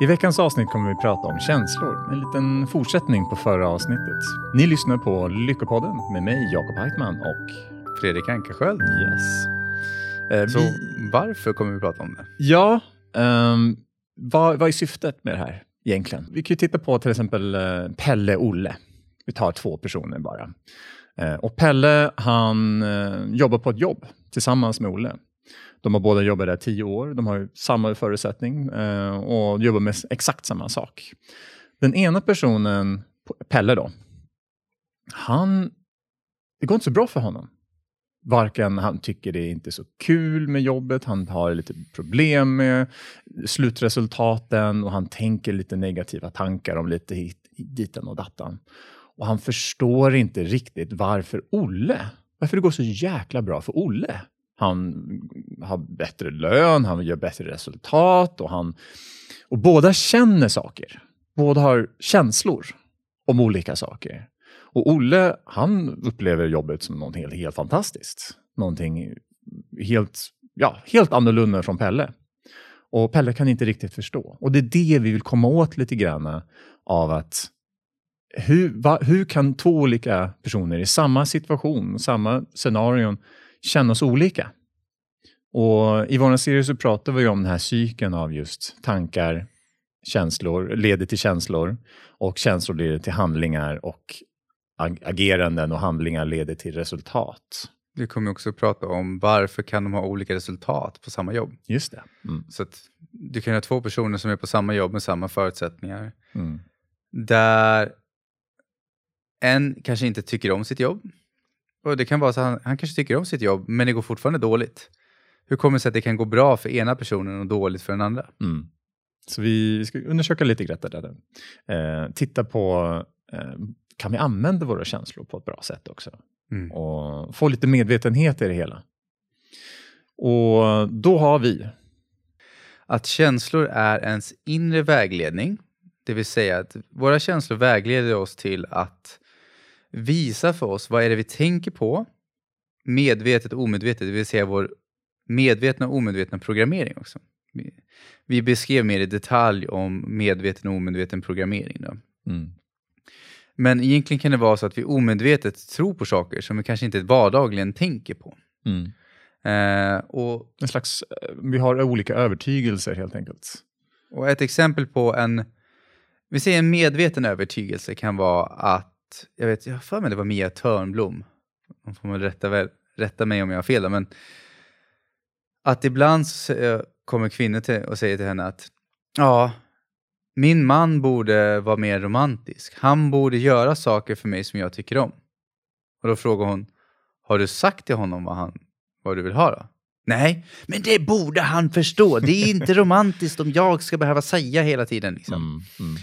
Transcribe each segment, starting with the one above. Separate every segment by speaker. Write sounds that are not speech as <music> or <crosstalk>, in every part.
Speaker 1: I veckans avsnitt kommer vi prata om känslor, en liten fortsättning på förra avsnittet. Ni lyssnar på Lyckopodden med mig, Jakob Heitman och
Speaker 2: Fredrik Ankarsköld.
Speaker 1: Yes. Eh,
Speaker 2: Så
Speaker 1: vi,
Speaker 2: varför kommer vi prata om det?
Speaker 1: ja, ehm, vad, vad är syftet med det här egentligen? Vi kan ju titta på till exempel eh, Pelle Olle. Vi tar två personer bara. Eh, och Pelle, han eh, jobbar på ett jobb tillsammans med Olle. De har båda jobbat där tio år, de har samma förutsättning eh, och jobbar med exakt samma sak. Den ena personen, Pelle då, han, det går inte så bra för honom. Varken han tycker det är inte så kul med jobbet, han har lite problem med slutresultaten och han tänker lite negativa tankar om lite hit, diten och dattan. Och han förstår inte riktigt varför Olle, varför det går så jäkla bra för Olle. Han har bättre lön, han gör bättre resultat och, han, och båda känner saker. Båda har känslor om olika saker. Och Olle, han upplever jobbet som något helt, helt fantastiskt. Någonting helt, ja, helt annorlunda från Pelle. Och Pelle kan inte riktigt förstå. Och det är det vi vill komma åt lite grann av att hur, va, hur kan två olika personer i samma situation, samma scenarion känna oss olika? Och I vår serie så pratar vi om den här cykeln av just tankar, känslor leder till känslor och känslor leder till handlingar och ag ageranden och handlingar leder till resultat.
Speaker 2: Vi kommer också prata om varför kan de ha olika resultat på samma jobb.
Speaker 1: Just det. Mm.
Speaker 2: Så att du kan ha två personer som är på samma jobb med samma förutsättningar.
Speaker 1: Mm.
Speaker 2: Där en kanske inte tycker om sitt jobb. Och det kan vara så att han, han kanske tycker om sitt jobb, men det går fortfarande dåligt. Hur kommer det sig att det kan gå bra för ena personen och dåligt för den andra?
Speaker 1: Mm. Så vi ska undersöka lite grann där. Eh, titta på, eh, kan vi använda våra känslor på ett bra sätt också?
Speaker 2: Mm.
Speaker 1: Och få lite medvetenhet i det hela. Och då har vi,
Speaker 2: Att känslor är ens inre vägledning. Det vill säga att våra känslor vägleder oss till att visa för oss vad är det vi tänker på, medvetet och omedvetet, det vill säga vår medvetna och omedvetna programmering också. Vi, vi beskrev mer i detalj om medveten och omedveten programmering. Då.
Speaker 1: mm.
Speaker 2: Men egentligen kan det vara så att vi omedvetet tror på saker som vi kanske inte vardagligen tänker på.
Speaker 1: Mm.
Speaker 2: Eh, och,
Speaker 1: en slags, eh, vi har olika övertygelser helt enkelt.
Speaker 2: och ett exempel på en, vi säger en medveten övertygelse kan vara att, jag vet, jag har för mig det var Mia Törnblom, hon får man rätta, väl, rätta mig om jag har fel då, men att ibland så, eh, kommer kvinnor till, och säger till henne att ja, min man borde vara mer romantisk. Han borde göra saker för mig som jag tycker om. Och då frågar hon, har du sagt till honom vad, han, vad du vill ha då? Nej, men det borde han förstå. Det är inte <laughs> romantiskt om jag ska behöva säga hela tiden. Liksom.
Speaker 1: Mm. Mm.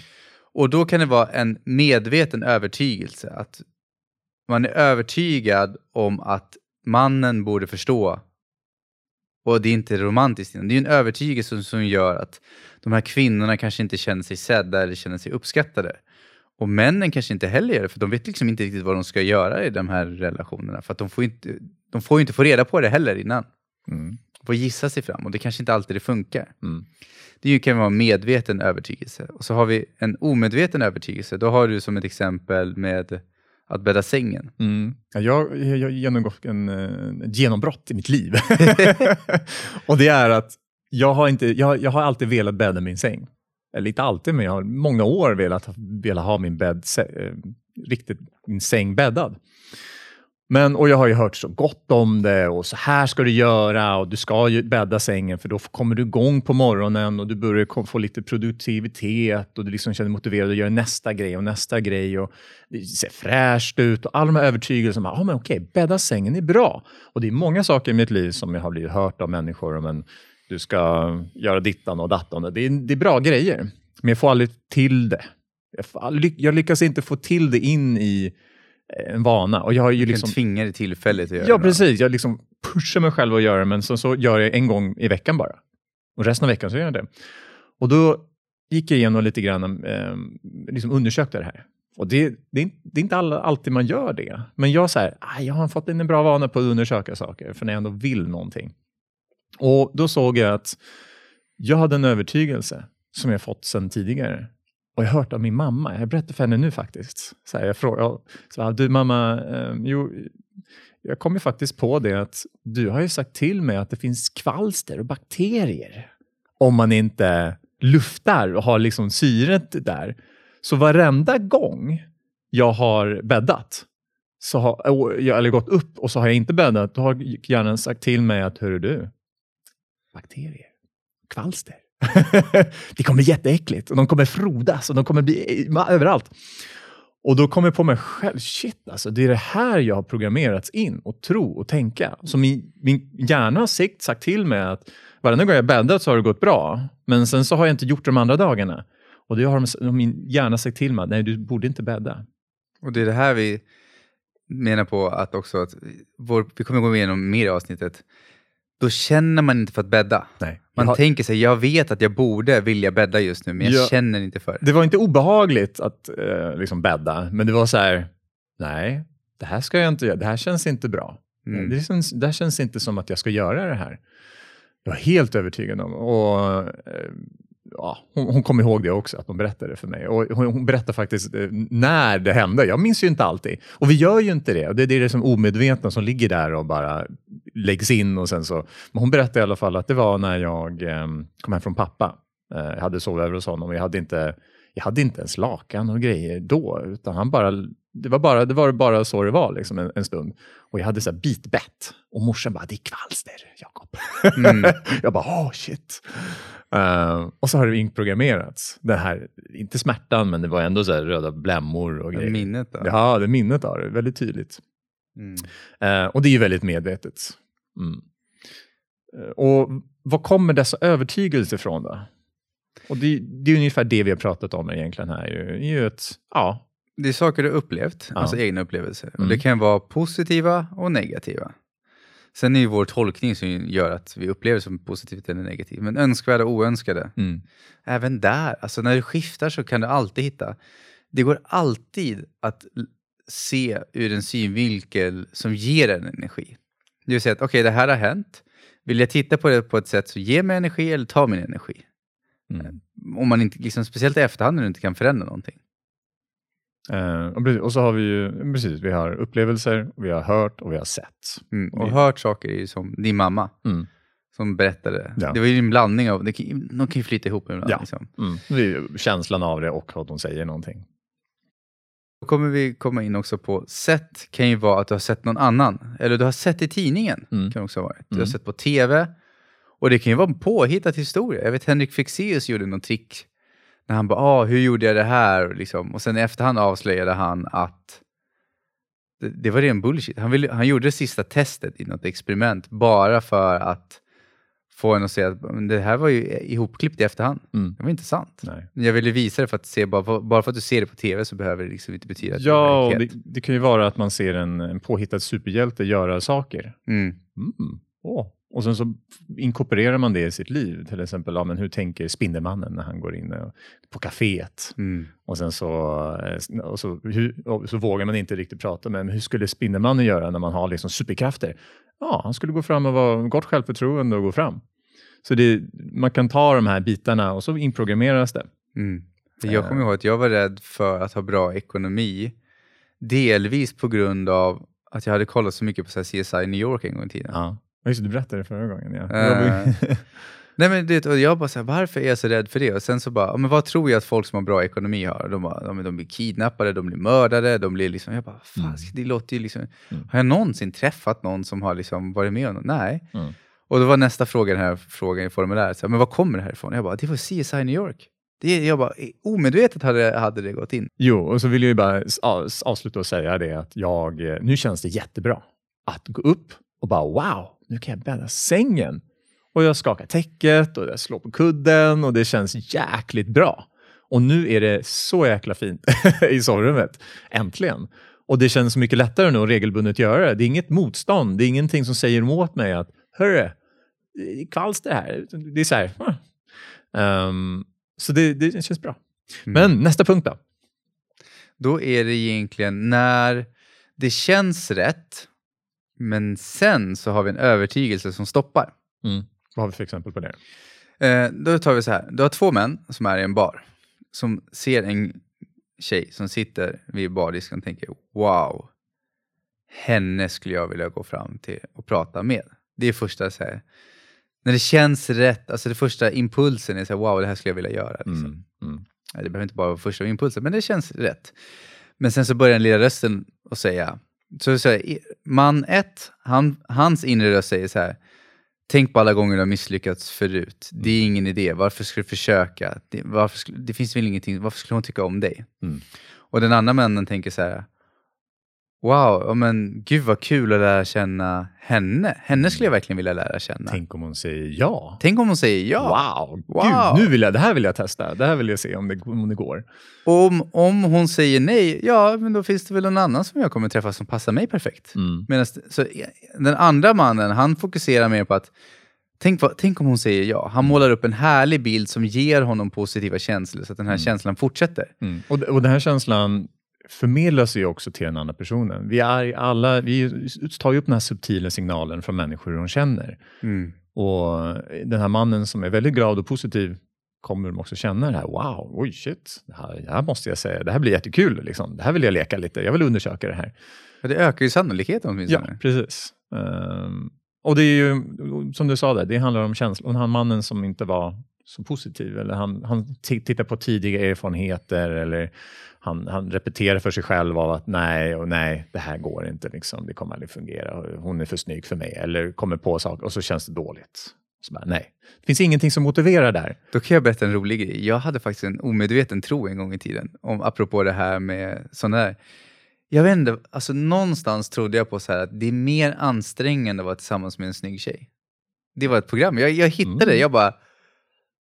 Speaker 2: Och då kan det vara en medveten övertygelse. Att man är övertygad om att mannen borde förstå. Och det är inte romantiskt. Det är en övertygelse som, som gör att de här kvinnorna kanske inte känner sig sedda eller känner sig uppskattade. Och männen kanske inte heller gör det, för de vet liksom inte riktigt vad de ska göra i de här relationerna. För att de får ju inte, de får inte få reda på det heller innan.
Speaker 1: Mm.
Speaker 2: De får gissa sig fram och det kanske inte alltid det funkar.
Speaker 1: Mm.
Speaker 2: Det ju kan vara en medveten övertygelse. Och så har vi en omedveten övertygelse. Då har du som ett exempel med att bädda sängen.
Speaker 1: Mm. Ja, jag, har genomgått en, eh, ett genombrott i mitt liv. <laughs> och det är att jag har, inte, jag, jag har alltid velat bädda min säng. Eller inte alltid, men jag har många år velat, velat ha min, bädd, eh, riktigt, min säng bäddad. Men, och jag har ju hört så gott om det och så här ska du göra och du ska ju bädda sängen för då kommer du igång på morgonen och du börjar få lite produktivitet och du liksom känner motiverad att göra nästa grej och nästa grej och det ser fräscht ut och alla de här övertygelserna. Ja, men okej, bädda sängen är bra. Och det är många saker i mitt liv som jag har blivit hört av människor. Men du ska göra dittan och dattan. Det är, det är bra grejer, men jag får aldrig till det. Jag, får jag lyckas inte få till det in i en vana. Och jag har ju
Speaker 2: Du
Speaker 1: liksom...
Speaker 2: tvinga dig tillfälligt att göra
Speaker 1: Ja, precis. Jag liksom pushar mig själv att göra det, men så, så gör jag en gång i veckan bara. Och resten av veckan så gör jag det. Och då gick jag igenom lite grann, eh, liksom undersökte det här. Och det, det, det är inte alla, alltid man gör det. Men jag, så här, ah, jag har fått en bra vana på att undersöka saker, för när jag ändå vill någonting. Och då såg jag att jag hade en övertygelse som jag fått sedan tidigare. Och jag har hört av min mamma, jag berättar för henne nu faktiskt. Så här, jag frågar, så här, du mamma, eh, jo, jag kom ju faktiskt på det att du har ju sagt till mig att det finns kvalster och bakterier om man inte luftar och har liksom syret där. Så varenda gång jag har bäddat, så har, eller gått upp och så har jag inte bäddat, då har hjärnan sagt till mig att, hörru du, bakterier, kvalster det kommer bli jätteäckligt och de kommer frodas och de kommer bli överallt. Och då kommer jag på mig själv, shit alltså, det är det här jag har programmerats in och tro och tänka. Så min, min hjärna har sikt sagt till mig att varenda gång jag bäddat så har det gått bra, men sen så har jag inte gjort det de andra dagarna. Och då har min hjärna sagt till mig, att nej du borde inte bädda.
Speaker 2: Och det är det här vi menar på att också, att vår, vi kommer gå igenom mer i avsnittet, då känner man inte för att bädda.
Speaker 1: Nej.
Speaker 2: Man
Speaker 1: har...
Speaker 2: tänker sig, jag vet att jag borde vilja bädda just nu, men jag ja. känner inte för det.
Speaker 1: Det var inte obehagligt att eh, liksom bädda, men det var så här, nej, det här ska jag inte göra, det här känns inte bra. Mm. Det, känns, det här känns inte som att jag ska göra det här. Jag var helt övertygad om. Och, eh, ja, hon, hon kom ihåg det också, att hon berättade det för mig. Och hon, hon berättade faktiskt eh, när det hände. Jag minns ju inte alltid. Och vi gör ju inte det. Och det är det som omedvetna som ligger där och bara läggs in. och sen så. Men hon berättade i alla fall att det var när jag eh, kom hem från pappa. Eh, jag hade sovit över hos honom och jag hade inte, jag hade inte ens lakan och grejer då. Utan han bara, det, var bara, det var bara så det var liksom en, en stund. Och jag hade så här bitbett. Och morsan bara, det är kvalster, Jakob. Mm. <laughs> jag bara, oh, shit. Uh, och så har det inprogrammerats. Den här, inte smärtan, men det var ändå så röda blämmor och grejer.
Speaker 2: Minnet då?
Speaker 1: Ja, det minnet av det. Väldigt tydligt. Mm. Uh, och det är ju väldigt medvetet. Mm. Uh, och var kommer dessa övertygelser ifrån då? Och det, det, är ungefär det vi har pratat om egentligen här. Det är ju ett, ja.
Speaker 2: Det är saker du upplevt, ja. alltså egna upplevelser. Mm. Det kan vara positiva och negativa. Sen är ju vår tolkning som gör att vi upplever det som positivt eller negativt. Men önskvärda och oönskade. Mm. Även där, alltså när du skiftar så kan du alltid hitta. Det går alltid att se ur en synvinkel som ger en energi. Det vill säga att okej, okay, det här har hänt. Vill jag titta på det på ett sätt som ger mig energi eller tar min energi? Mm. Om man inte, liksom, speciellt i efterhand när du inte kan förändra någonting.
Speaker 1: Uh, och, så har vi ju, precis, vi har upplevelser, vi har hört och vi har sett.
Speaker 2: Mm, och vi... hört saker är ju som din mamma. Mm. Som berättade. Ja. Det var ju en blandning av, det kan, de kan ju flyta ihop ibland. Ja. Liksom.
Speaker 1: Mm. Känslan av det och att hon säger någonting.
Speaker 2: Då kommer vi komma in också på sett kan ju vara att du har sett någon annan. Eller du har sett i tidningen. Mm. kan också vara. Du har mm. sett på TV. Och det kan ju vara en påhittad historia. Jag vet Henrik Fexeus gjorde någon trick när han bara, ah, hur gjorde jag det här? Liksom. Och sen i efterhand avslöjade han att det, det var ren bullshit. Han, ville, han gjorde det sista testet i något experiment bara för att få en att säga att det här var ju ihopklippt i efterhand. Mm. Det var inte sant. Nej. Jag ville visa det för att se, bara, bara för att du ser det på tv så behöver det liksom inte betyda att
Speaker 1: ja, det är det, det, kan ju vara att man ser en, en påhittad superhjälte göra saker. Mm. Mm. Oh. Och sen så inkorporerar man det i sitt liv. Till exempel, ja, men hur tänker Spindelmannen när han går in på kaféet? Mm. Och sen så, eh, och så, hur, och så vågar man inte riktigt prata, men hur skulle Spindelmannen göra när man har liksom superkrafter? Ja, han skulle gå fram och vara gott självförtroende och gå fram. Så det, man kan ta de här bitarna och så inprogrammeras det.
Speaker 2: Mm. Jag kommer ihåg att jag var rädd för att ha bra ekonomi, delvis på grund av att jag hade kollat så mycket på CSI New York en gång i tiden.
Speaker 1: Ja. Just du berättade det förra gången. Ja.
Speaker 2: Uh, <laughs> nej, men det, och jag bara så här, varför är jag så rädd för det? Och sen så bara, men vad tror jag att folk som har bra ekonomi har? De, bara, de, de blir kidnappade, de blir mördade, de blir liksom, jag bara, fan, mm. det låter ju liksom, mm. har jag någonsin träffat någon som har liksom varit med om något? Nej. Mm. Och då var nästa fråga, den här frågan i formuläret, så här, men var kommer det här ifrån? Jag bara, det var CSI New York. Det, jag bara, omedvetet hade, hade det gått in.
Speaker 1: Jo, och så vill jag ju bara avsluta och säga det att jag, nu känns det jättebra att gå upp och bara wow, nu kan jag bädda sängen. Och jag skakar täcket och jag slår på kudden och det känns jäkligt bra. Och nu är det så jäkla fint <laughs> i sovrummet. Äntligen. Och det känns så mycket lättare nu att regelbundet göra det. Det är inget motstånd. Det är ingenting som säger emot mig att hörru, kvalster här. Det är så här. Um, så det, det känns bra. Mm. Men nästa punkt då?
Speaker 2: Då är det egentligen när det känns rätt men sen så har vi en övertygelse som stoppar.
Speaker 1: Mm. Vad har vi för exempel på det?
Speaker 2: Eh, då tar vi så här. Du har två män som är i en bar. Som ser en tjej som sitter vid bardisken och tänker wow, henne skulle jag vilja gå fram till och prata med. Det är första så här, när det känns rätt, alltså det första impulsen är så här, wow, det här skulle jag vilja göra. Liksom.
Speaker 1: Mm. Mm.
Speaker 2: Det behöver inte bara vara första impulsen, men det känns rätt. Men sen så börjar den lilla rösten att säga, så, så här, man ett, han, hans inre röst säger så här, tänk på alla gånger du har misslyckats förut. Det är ingen idé, varför ska du försöka? Det, varför det finns väl ingenting, varför skulle hon tycka om dig?
Speaker 1: Mm.
Speaker 2: Och den andra männen tänker så här, wow, men gud vad kul att lära känna henne. Henne skulle jag verkligen vilja lära känna. Tänk,
Speaker 1: Tänk om hon säger ja.
Speaker 2: om hon säger ja.
Speaker 1: Wow,
Speaker 2: Wow.
Speaker 1: Gud, nu vill jag, det här vill jag testa. Det här vill jag se om det, om det går.
Speaker 2: Om, om hon säger nej, ja, men då finns det väl någon annan som jag kommer träffa som passar mig perfekt.
Speaker 1: Mm.
Speaker 2: Medan, så, eh, den andra mannen, han fokuserar mer på att Tänk, vad, tänk om hon säger ja. Han målar upp en härlig bild som ger honom positiva känslor så att den här känslan fortsätter.
Speaker 1: Mm. Och, och den här känslan förmedlas ju också till den andra personen. Vi, är alla, vi tar ju upp den här subtila signalen från människor hur de känner. Och den här mannen som är väldigt glad och positiv kommer de också känna det här, wow, oj shit, det här, det här måste jag säga, det här blir jättekul, liksom. det här vill jag leka lite, jag vill undersöka det här.
Speaker 2: Ja, det ökar ju sannolikheten
Speaker 1: Ja,
Speaker 2: åtminstone.
Speaker 1: precis. Ehm, och det är ju, som du sa där, det handlar om känslan. Och den här mannen som inte var så positiv, eller han, han tittar på tidiga erfarenheter, eller han, han repeterar för sig själv av att nej, och nej, det här går inte, liksom, det kommer aldrig fungera, hon är för snygg för mig, eller kommer på saker och så känns det dåligt. Så bara, nej, det finns ingenting som motiverar där.
Speaker 2: Då kan jag berätta en rolig grej. Jag hade faktiskt en omedveten tro en gång i tiden, om, apropå det här med sådana där. Jag vet inte, alltså någonstans trodde jag på så här att det är mer ansträngande att vara tillsammans med en snygg tjej. Det var ett program. Jag, jag hittade
Speaker 1: Mm.
Speaker 2: det, jag bara,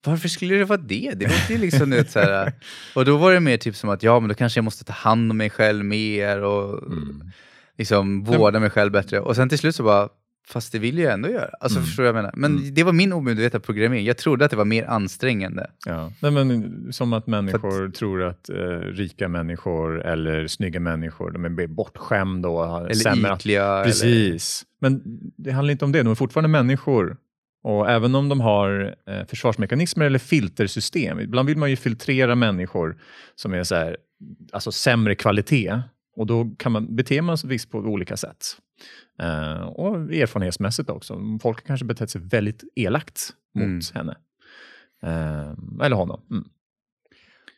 Speaker 2: varför skulle det vara det? Det låter ju liksom ut så här. Och då var det mer typ som att, ja men då kanske jag måste ta hand om mig själv mer och
Speaker 1: Mm.
Speaker 2: liksom vårda mig själv bättre. Och sen till slut så bara, fast det vill jag ändå göra. Alltså
Speaker 1: Mm.
Speaker 2: förstår du vad jag menar? Men
Speaker 1: Mm.
Speaker 2: det var min omedvetna programmering. Jag trodde att det var mer ansträngande.
Speaker 1: Ja. Nej, men, som att människor tror att eh, rika människor eller snygga människor, de är bortskämda och har
Speaker 2: Eller
Speaker 1: sämre
Speaker 2: ytliga. Eller,
Speaker 1: Precis. Men det handlar inte om det. De är fortfarande människor. Och även om de har eh, försvarsmekanismer eller filtersystem. Ibland vill man ju filtrera människor som är så här, alltså sämre kvalitet. Och då kan man, beter man sig visst på olika sätt. Eh, och erfarenhetsmässigt också. Folk har kanske betett sig väldigt elakt mot
Speaker 2: Mm.
Speaker 1: henne. Eh, eller honom. Mm.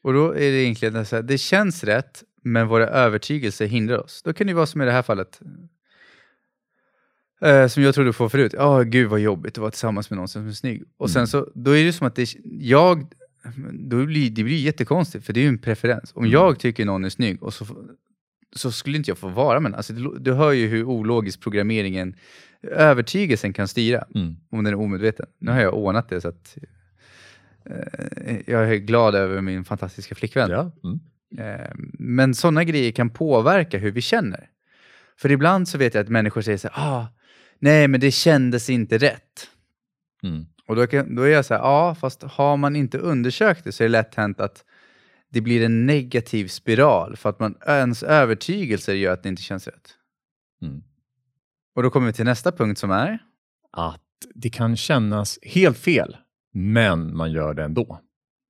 Speaker 2: och då är det egentligen så här, det känns rätt, men våra övertygelser hindrar oss. Då kan det vara som i det här fallet. Eh, som jag trodde på förut. Ja, gud vad jobbigt att vara tillsammans med någon som är snygg. Och sen
Speaker 1: Mm.
Speaker 2: så, då är det som att det, jag, då blir, det blir jättekonstigt, för det är ju en preferens. Om
Speaker 1: Mm.
Speaker 2: jag tycker någon är snygg, och så, så skulle inte jag få vara med alltså, du, du hör ju hur ologisk programmeringen, övertygelsen kan styra.
Speaker 1: Mm.
Speaker 2: om den är omedveten. Nu har jag ordnat det så att eh, jag är glad över min fantastiska flickvän.
Speaker 1: Ja. Mm.
Speaker 2: Eh, men sådana grejer kan påverka hur vi känner. För ibland så vet jag att människor säger så här, ah, nej men det kändes inte rätt.
Speaker 1: Mm.
Speaker 2: Och då, kan, då är jag så här, ja fast har man inte undersökt det så är det lätt hänt att det blir en negativ spiral för att man, ens övertygelser gör att det inte känns rätt.
Speaker 1: Mm.
Speaker 2: Och då kommer vi till nästa punkt som är,
Speaker 1: Att det kan kännas helt fel, men man gör det ändå.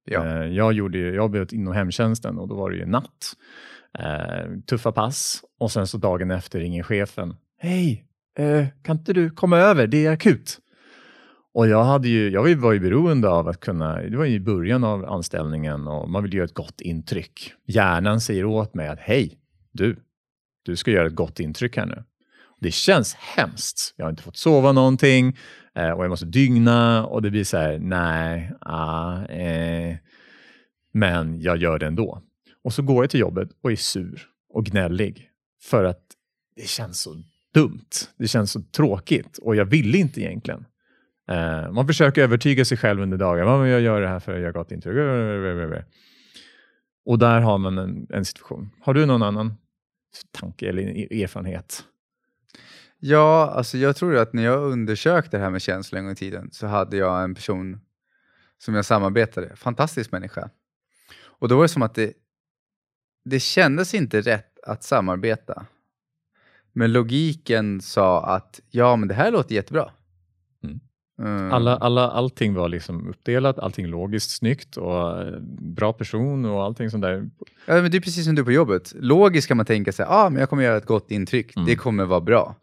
Speaker 2: ja,
Speaker 1: Eh, Jag gjorde jag jobbade inom hemtjänsten och då var det ju natt. Eh, tuffa pass och sen så dagen efter ringer chefen. Hej, eh, kan inte du komma över? Det är akut. Och jag, hade ju, jag var ju- beroende av att kunna, det var ju i början av anställningen och man vill göra ett gott intryck. Hjärnan säger åt mig att hej, du, du ska göra ett gott intryck här nu. Det känns hemskt. Jag har inte fått sova någonting eh, och jag måste dygna och det blir så här, nej, ah, eh, men jag gör det ändå. Och så går jag till jobbet och är sur och gnällig för att det känns så dumt. Det känns så tråkigt och jag ville inte egentligen. Eh, man försöker övertyga sig själv under dagen. Jag gör det här för att jag gott intryck. Och där har man en, en situation. Har du någon annan tanke eller erfarenhet?
Speaker 2: Ja, alltså jag tror att när jag undersökte det här med känslor en gång i tiden så hade jag en person som jag samarbetade, fantastisk människa. Och då var det som att det, det kändes inte rätt att samarbeta. Men logiken sa att ja, men det här låter jättebra.
Speaker 1: Mm.
Speaker 2: Mm.
Speaker 1: Alla, alla, allting var liksom uppdelat, allting logiskt snyggt och eh, bra person och allting sånt där.
Speaker 2: Ja, men det är precis som du på jobbet. Logiskt kan man tänka sig, ah, men jag kommer göra ett gott intryck,
Speaker 1: Mm.
Speaker 2: det kommer vara bra.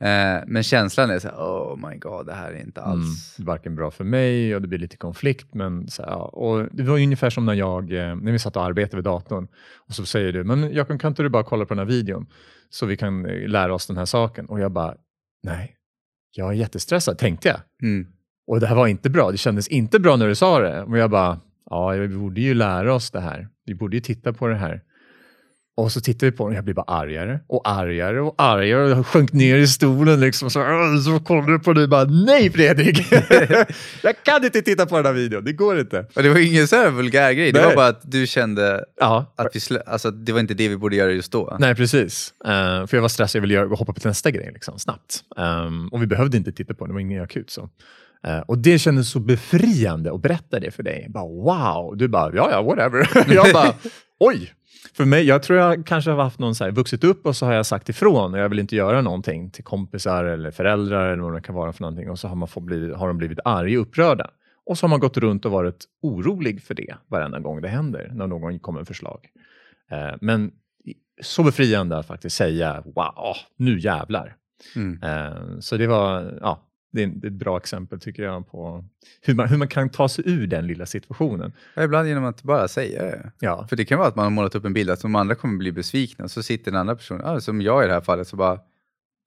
Speaker 1: Mm.
Speaker 2: Eh, men känslan är så här, oh my god, det här är inte
Speaker 1: Mm,
Speaker 2: alls...
Speaker 1: det är varken bra för mig och det blir lite konflikt. Men så här, och det var ungefär som när, jag, eh, när vi satt och arbetade vid datorn och så säger du, men Jakob kan inte du bara kolla på den här videon så vi kan eh, lära oss den här saken? Och jag bara, nej, jag är jättestressad, tänkte jag.
Speaker 2: Mm.
Speaker 1: Och det här var inte bra, det kändes inte bra när du sa det. Och jag bara, ja, vi borde ju lära oss det här. Vi borde ju titta på det här. Och så tittar vi på den och jag blir bara argare och argare och argare. Och jag sjönk ner i stolen liksom. Så, så kollar du på dig och bara, nej Fredrik! <laughs> jag kan inte titta på den här videon, det går inte.
Speaker 2: Och det var ingen så här vulgär grej, det
Speaker 1: Nej.
Speaker 2: var bara att du kände
Speaker 1: Ja,
Speaker 2: att vi alltså, det var inte det vi borde göra just då.
Speaker 1: nej precis. Eh, för jag var stressad, jag ville göra, hoppa på nästa grej liksom, snabbt. Ehm, och vi behövde inte titta på den, det var inget akut. Så. Eh, och det kändes så befriande att berätta det för dig. Bara, wow! Du bara, ja ja, whatever. <laughs> jag bara, oj! För mig, jag tror jag kanske har haft någon så här, vuxit upp och så har jag sagt ifrån och jag vill inte göra någonting till kompisar eller föräldrar eller vad det kan vara för någonting och så har, man fått bli, har de blivit arga och upprörda. Och så har man gått runt och varit orolig för det varenda gång det händer, när någon kommer med förslag. Eh, men så befriande att faktiskt säga, wow, nu jävlar.
Speaker 2: Mm.
Speaker 1: Eh, så det var, ja, det är, ett bra exempel tycker jag på hur man, hur man kan ta sig ur den lilla situationen.
Speaker 2: Ja, ibland genom att bara säga det.
Speaker 1: Ja,
Speaker 2: För det kan vara att man har målat upp en bild att de andra kommer bli besvikna och så sitter den andra personen, ah, som jag i det här fallet, så bara,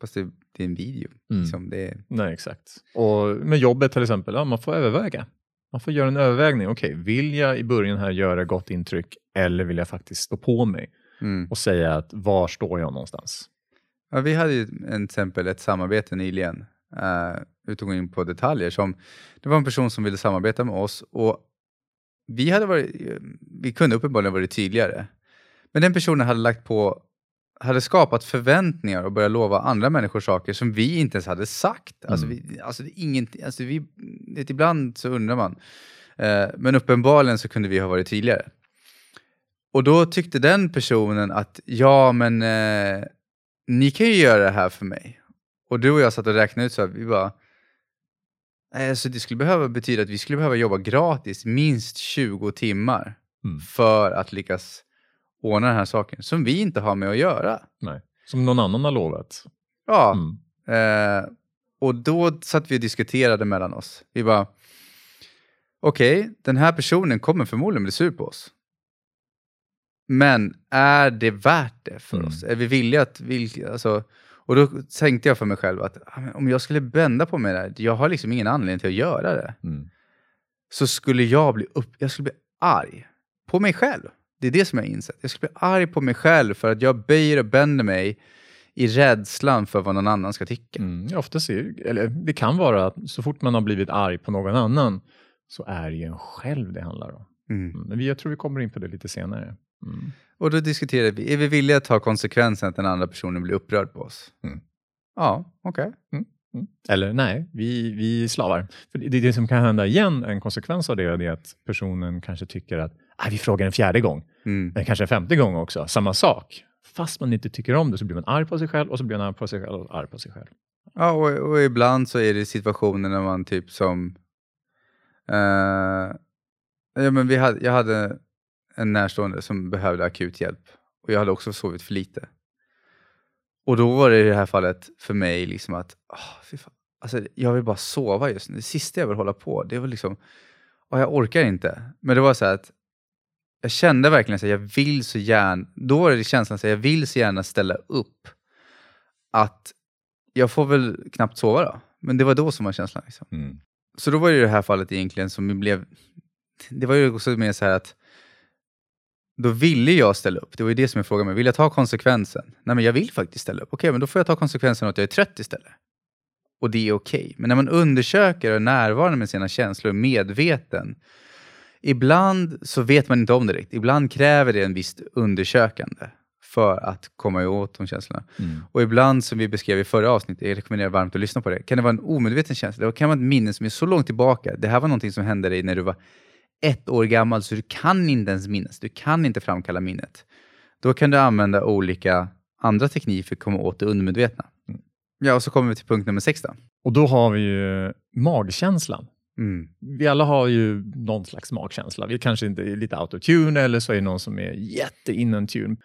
Speaker 2: fast det, det är en video.
Speaker 1: Mm.
Speaker 2: Liksom, det är,
Speaker 1: nej exakt. Och med jobbet till exempel, ja, man får överväga. Man får göra en övervägning. Okej, vill jag i början här göra gott intryck eller vill jag faktiskt stå på mig
Speaker 2: mm.
Speaker 1: och säga att var står jag någonstans?
Speaker 2: Ja, vi hade ju en exempel ett samarbete nyligen, uh, utan att gå in på detaljer, som det var en person som ville samarbeta med oss och vi, hade varit, vi kunde uppenbarligen varit tydligare. Men den personen hade lagt på hade skapat förväntningar och börjat lova andra människor saker som vi inte ens hade sagt. Alltså,
Speaker 1: Mm.
Speaker 2: vi, alltså, inget, alltså vi, det, ibland så undrar man. Eh, men uppenbarligen så kunde vi ha varit tydligare. Och då tyckte den personen att ja, men eh, ni kan ju göra det här för mig. Och du och jag satt och räknade ut så här, vi bara, "Nej, alltså det skulle behöva betyda att vi skulle behöva jobba gratis minst 20 timmar
Speaker 1: Mm.
Speaker 2: för att lyckas ordna den här saken som vi inte har med att göra.
Speaker 1: Nej. Som någon annan har lovat.
Speaker 2: Ja,
Speaker 1: Mm.
Speaker 2: eh, och då satt vi och diskuterade mellan oss. Vi bara, okej, den här personen kommer förmodligen bli sur på oss. Men är det värt det för
Speaker 1: Mm.
Speaker 2: oss? Är vi villiga att... Vil, alltså, och då tänkte jag för mig själv att ah, om jag skulle bända på mig där, jag har liksom ingen anledning till att göra det.
Speaker 1: Mm.
Speaker 2: Så skulle jag bli, upp, jag skulle bli arg på mig själv. Det är det som jag har insett. Jag skulle bli arg på mig själv för att jag böjer och bänder mig i rädslan för vad någon annan ska tycka.
Speaker 1: Mm. Oftast är, eller det kan vara att så fort man har blivit arg på någon annan så är det ju en själv det handlar om.
Speaker 2: Mm.
Speaker 1: Mm. Men jag tror vi kommer in på det lite senare. Mm.
Speaker 2: Och då diskuterade vi, är vi villiga att ta konsekvensen att den andra personen blir upprörd på oss?
Speaker 1: Mm.
Speaker 2: Ja, okej.
Speaker 1: Mm. Eller nej, vi, vi slavar. För det, det som kan hända igen, en konsekvens av det, är att personen kanske tycker att ah, vi frågar en fjärde gång,
Speaker 2: Mm.
Speaker 1: men kanske en femte gång också, samma sak. Fast man inte tycker om det så blir man arg på sig själv och så blir man arg på sig själv och arg på sig själv.
Speaker 2: Ja, och, och ibland så är det situationer när man typ som... eh, ja, men vi hade, jag hade en närstående som behövde akut hjälp och jag hade också sovit för lite. Och då var det i det här fallet för mig liksom att fy fan, alltså, jag vill bara sova just nu. Det sista jag vill hålla på, det var liksom... Och jag orkar inte. Men det var så att jag kände verkligen att jag vill så gärna... Då var det känslan att jag vill så gärna ställa upp att jag får väl knappt sova då. Men det var då som var känslan. Liksom.
Speaker 1: Mm.
Speaker 2: Så då var det i det här fallet egentligen som blev... Det var ju också mer så här att då ville jag ställa upp. Det var ju det som jag frågade mig. Vill jag ta konsekvensen? Nej, men jag vill faktiskt ställa upp. Okej, men då får jag ta konsekvensen att jag är trött istället. Och det är okej. Men när man undersöker och är närvarande med sina känslor, medveten, ibland så vet man inte om det riktigt. Ibland kräver det en visst undersökande för att komma åt de känslorna.
Speaker 1: Mm.
Speaker 2: Och ibland, som vi beskrev i förra avsnittet, jag rekommenderar varmt att lyssna på det, kan det vara en omedveten känsla. Det kan vara ett minne som är så långt tillbaka. Det här var någonting som hände dig när du var ett år gammal, så du kan inte ens minnas. Du kan inte framkalla minnet. Då kan du använda olika andra tekniker för att komma åt det undermedvetna.
Speaker 1: Mm.
Speaker 2: Ja, och så kommer vi till punkt nummer sex då.
Speaker 1: och då har vi ju magkänslan.
Speaker 2: Mm.
Speaker 1: Vi alla har ju någon slags magkänsla. Vi kanske inte är lite out of tune eller så är det någon som är jätte in tune.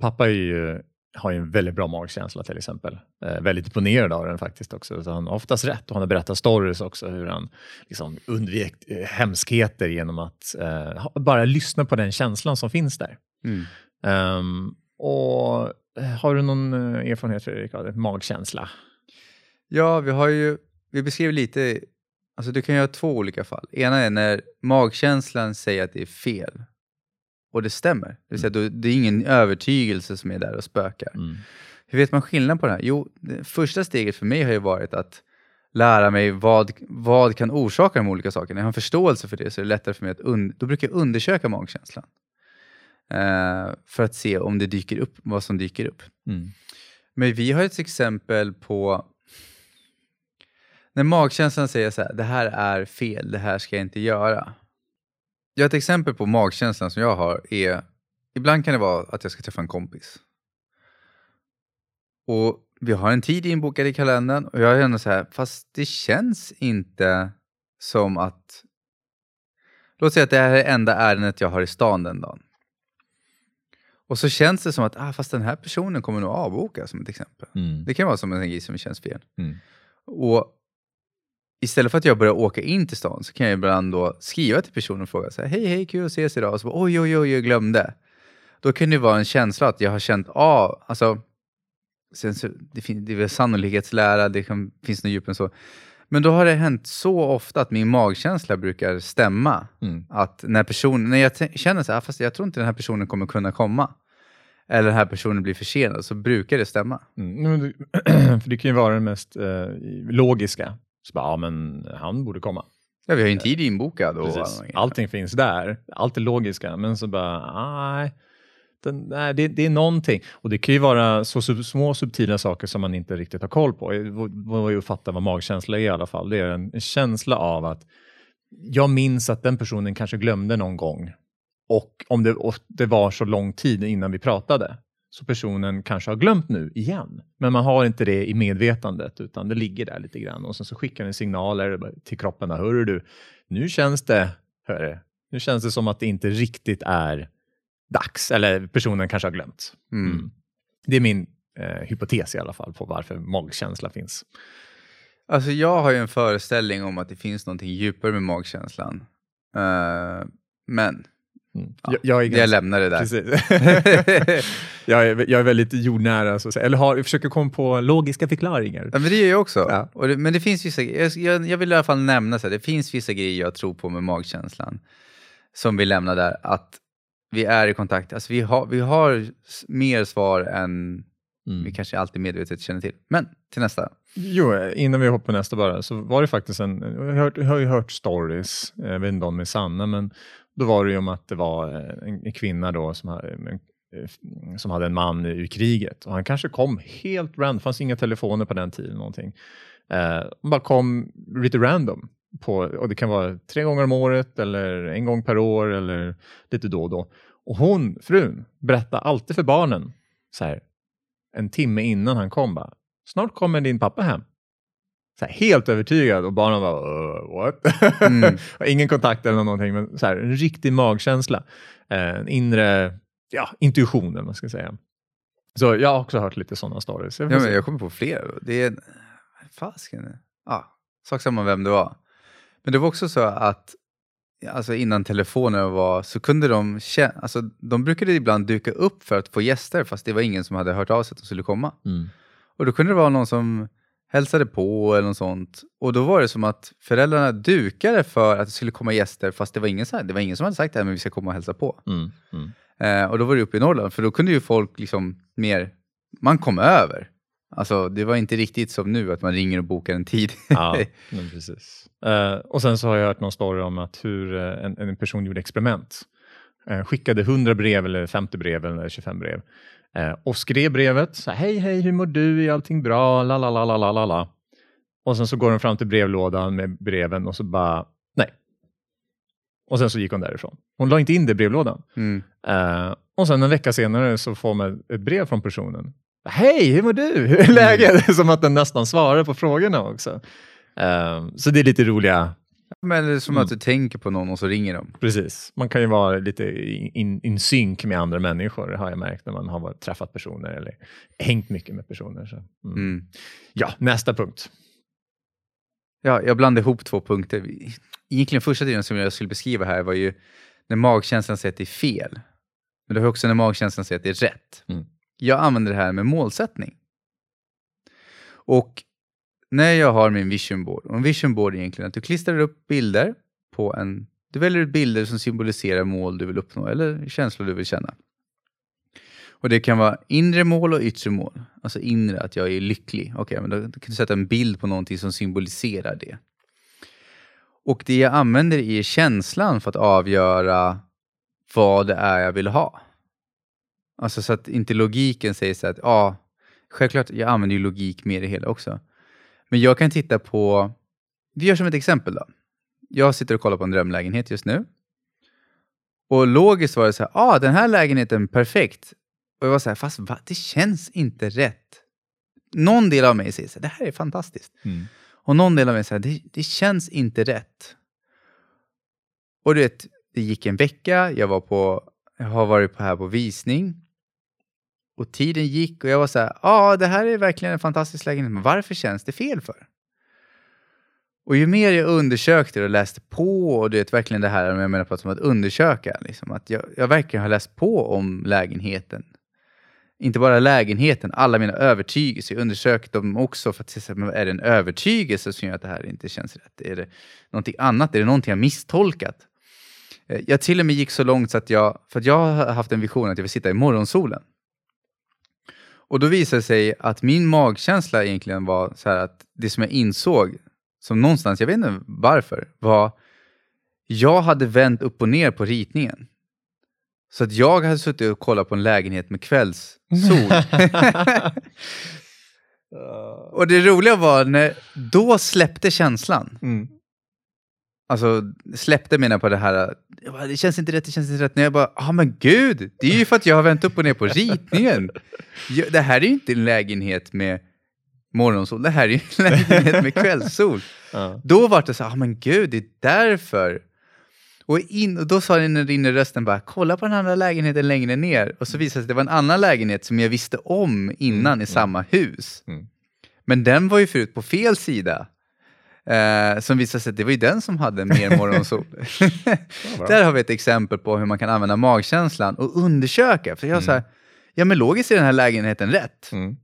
Speaker 1: Pappa är ju, har ju en väldigt bra magkänsla till exempel. Eh, väldigt imponerad av den faktiskt också. Så han har oftast rätt och han har berättat stories också hur han liksom undvek eh, hemskheter genom att eh, bara lyssna på den känslan som finns där.
Speaker 2: Mm.
Speaker 1: Ehm, och eh, har du någon eh, erfarenhet Fredrik av magkänsla?
Speaker 2: Ja, vi har ju, vi beskriver lite, alltså du kan ha två olika fall. Ena är när magkänslan säger att det är fel och det stämmer. Det vill säga, då, det är ingen övertygelse som är där och spökar.
Speaker 1: Mm.
Speaker 2: Hur vet man skillnad på det här? Jo, det första steget för mig har ju varit att lära mig vad, vad kan orsaka de olika sakerna. När jag har en förståelse för det så är det lättare för mig att un, då brukar jag undersöka magkänslan. Eh, för att se om det dyker upp, vad som dyker upp.
Speaker 1: Mm.
Speaker 2: Men vi har ett exempel på när magkänslan säger så här, det här är fel, det här ska jag inte göra. Jag ett exempel på magkänslan som jag har är, ibland kan det vara att jag ska träffa en kompis. Och vi har en tid inbokad i kalendern och jag känner så här, fast det känns inte som att... Låt säga att det här är det enda ärendet jag har i stan den dagen. Och så känns det som att, ah, fast den här personen kommer nog avboka som ett exempel.
Speaker 1: Mm.
Speaker 2: Det kan vara som en grej som känns fel.
Speaker 1: Mm.
Speaker 2: Och istället för att jag börjar åka in till stan så kan jag ibland då skriva till personen och fråga så här, hej hej kul att ses idag. Och så bara, oj oj oj jag glömde. Då kan det vara en känsla att jag har känt av, alltså sen så, det, fin- det är väl sannolikhetslära, det kan, finns något djup än så. Men då har det hänt så ofta att min magkänsla brukar stämma.
Speaker 1: Mm.
Speaker 2: Att när, person, när jag t- känner så här, "Ah, fast jag tror inte den här personen kommer kunna komma. Eller den här personen blir försenad, så brukar det stämma.
Speaker 1: Mm. <clears throat> För det kan ju vara det mest eh, logiska. Så bara, ja men han borde komma.
Speaker 2: Ja, vi har ju en tid inbokad. Och
Speaker 1: Precis. Allting finns där. Allt är logiska. Men så bara, nej. Den, nej det, det är någonting. Och det kan ju vara så sub, små subtila saker som man inte riktigt har koll på. Vad- Vad jag fattar vad magkänsla är i alla fall. Det är en, en känsla av att jag minns att den personen kanske glömde någon gång. Och om det, och det var så lång tid innan vi pratade. Så personen kanske har glömt nu igen. Men man har inte det i medvetandet utan det ligger där lite grann. Och sen så skickar den signaler till kroppen. Hörru du, nu känns det, hörru, nu känns det som att det inte riktigt är dags. Eller personen kanske har glömt.
Speaker 2: Mm.
Speaker 1: Mm. Det är min eh, hypotes i alla fall på varför magkänsla finns.
Speaker 2: Alltså jag har ju en föreställning om att det finns någonting djupare med magkänslan. Eh, men
Speaker 1: Mm.
Speaker 2: Ja,
Speaker 1: jag, jag, är
Speaker 2: jag
Speaker 1: ganska,
Speaker 2: lämnar det där.
Speaker 1: precis. <laughs> jag, är, jag är väldigt jordnära, så att säga. eller har, jag försöker komma på logiska förklaringar.
Speaker 2: Ja, men det gör jag också.
Speaker 1: Ja.
Speaker 2: Och det, men det finns vissa, jag, jag, vill i alla fall nämna så här, det finns vissa grejer jag tror på med magkänslan. Som vi lämnar där, att vi är i kontakt. Alltså vi har, vi har mer svar än
Speaker 1: Mm.
Speaker 2: vi kanske alltid medvetet känner till. Men till nästa.
Speaker 1: Jo, innan vi hoppar nästa bara, så var det faktiskt en, jag har, jag har ju hört stories, jag vet inte om de är sanna, men då var det ju om att det var eh, en, en kvinna då som hade, eh, en, eh, som hade en man ur kriget och han kanske kom helt random, det fanns inga telefoner på den tiden någonting. Eh, han bara kom lite random på, och det kan vara tre gånger om året eller en gång per år eller lite då och då. Och hon, frun, berättade alltid för barnen så här, en timme innan han kom bara, snart kommer din pappa hem. Här, helt övertygad och barnen bara, uh, what?
Speaker 2: Mm. <laughs>
Speaker 1: Ingen kontakt eller någonting, men så här, en riktig magkänsla. Eh, En inre ja, intuition, man ska säga. Så jag har också hört lite sådana stories. Jag
Speaker 2: Ja, men jag kommer på flera. då. Det är... Fasken. Ja, sak samma vem det var. Men det var också så att alltså innan telefoner var så kunde de kä- alltså de brukade ibland duka upp för att få gäster fast det var ingen som hade hört av sig att de skulle komma.
Speaker 1: Mm.
Speaker 2: Och då kunde det vara någon som hälsade på eller något sånt. Och då var det som att föräldrarna dukade för att det skulle komma gäster fast det var ingen, så här, det var ingen som hade sagt det här men vi ska komma och hälsa på.
Speaker 1: Mm. Mm.
Speaker 2: Eh, och då var det uppe i Norrland, för då kunde ju folk liksom mer, man kom över. Alltså det var inte riktigt som nu att man ringer och bokar en tid.
Speaker 1: Ja, <laughs> precis. Eh, och sen så har jag hört någon story om att hur eh, en, en person gjorde experiment. Eh, skickade 100 brev eller 50 brev eller 25 brev. Eh, och skrev brevet. Så här, hej, hej, hur mår du? Är allting bra? La, la, la, la, la, la, la. Och sen så går de fram till brevlådan med breven och så bara, nej. Och sen så gick hon därifrån. Hon la inte in det i brevlådan.
Speaker 2: Mm.
Speaker 1: Eh, och sen en vecka senare så får man ett brev från personen. Hej, hur mår du? Hur är läget? <laughs> Som att den nästan svarar på frågorna också. Um, så det är lite roliga
Speaker 2: Men det är som
Speaker 1: Mm.
Speaker 2: att du tänker på någon och så ringer de.
Speaker 1: Precis. Man kan ju vara lite in, in, synk med andra människor, har jag märkt när man har varit, träffat personer eller hängt mycket med personer. Så. Mm.
Speaker 2: Mm.
Speaker 1: Ja, nästa punkt.
Speaker 2: Ja, jag blandade ihop två punkter. Egentligen första delen som jag skulle beskriva här var ju när magkänslan säger att det är fel. Men det har också när magkänslan säger att det är rätt.
Speaker 1: Mm.
Speaker 2: Jag använder det här med målsättning. Och när jag har min vision board, och en vision board är egentligen att du klistrar upp bilder på en... Du väljer ut bilder som symboliserar mål du vill uppnå eller känslor du vill känna. Och det kan vara inre mål och yttre mål. Alltså inre, att jag är lycklig. Okej, men då, då kan du sätta en bild på någonting som symboliserar det. Och det jag använder är känslan för att avgöra vad det är jag vill ha. Alltså så att inte logiken säger så att, ja, självklart, jag använder ju logik med det hela också. Men jag kan titta på, vi gör som ett exempel då. Jag sitter och kollar på en drömlägenhet just nu. Och logiskt var det så här, ah, den här lägenheten perfekt. Och jag var så här, fast va? det känns inte rätt. Någon del av mig säger så här, det här är fantastiskt.
Speaker 1: Mm.
Speaker 2: Och någon del av mig säger, det, det känns inte rätt. Och du vet, det gick en vecka, jag, var på, jag har varit på här på visning. Och tiden gick och jag var så här, ja det här är verkligen en fantastisk lägenhet, men varför känns det fel för? Och ju mer jag undersökte och läste på, och du vet verkligen det här, jag menar på att undersöka, liksom, att jag, jag verkligen har läst på om lägenheten. Inte bara lägenheten, alla mina övertygelser. Jag undersökte dem också för att se, är det en övertygelse som gör att det här inte känns rätt? Är det någonting annat? Är det någonting jag misstolkat? Eh, jag till och med gick så långt så att jag, för att jag har haft en vision att jag vill sitta i morgonsolen. Och då visade det sig att min magkänsla egentligen var så att det som jag insåg, som någonstans, jag vet inte varför, var jag hade vänt upp och ner på ritningen. Så att jag hade suttit och kollat på en lägenhet med kvällssol. <laughs> <laughs> och det roliga var när, då släppte känslan.
Speaker 1: Mm.
Speaker 2: Alltså släppte menar på det här, bara, det känns inte rätt, det känns inte rätt. När jag bara, ja ah, men gud, det är ju för att jag har vänt upp och ner på ritningen. Det här är ju inte en lägenhet med morgonsol, det här är ju en <laughs> lägenhet med kvällssol.
Speaker 1: Ja.
Speaker 2: Då var det så, ja ah, men gud, det är därför. Och, in, och då sa den inre rösten bara, kolla på den andra lägenheten längre ner. Och så visade det sig att det var en annan lägenhet som jag visste om innan i samma hus.
Speaker 1: Mm.
Speaker 2: Men den var ju förut på fel sida. Eh, som visade sig att det var ju den som hade mer morgonsol. <laughs>
Speaker 1: bra.
Speaker 2: Där har vi ett exempel på hur man kan använda magkänslan och undersöka. För jag
Speaker 1: Mm.
Speaker 2: ja men logiskt är den här lägenheten rätt.
Speaker 1: Mm.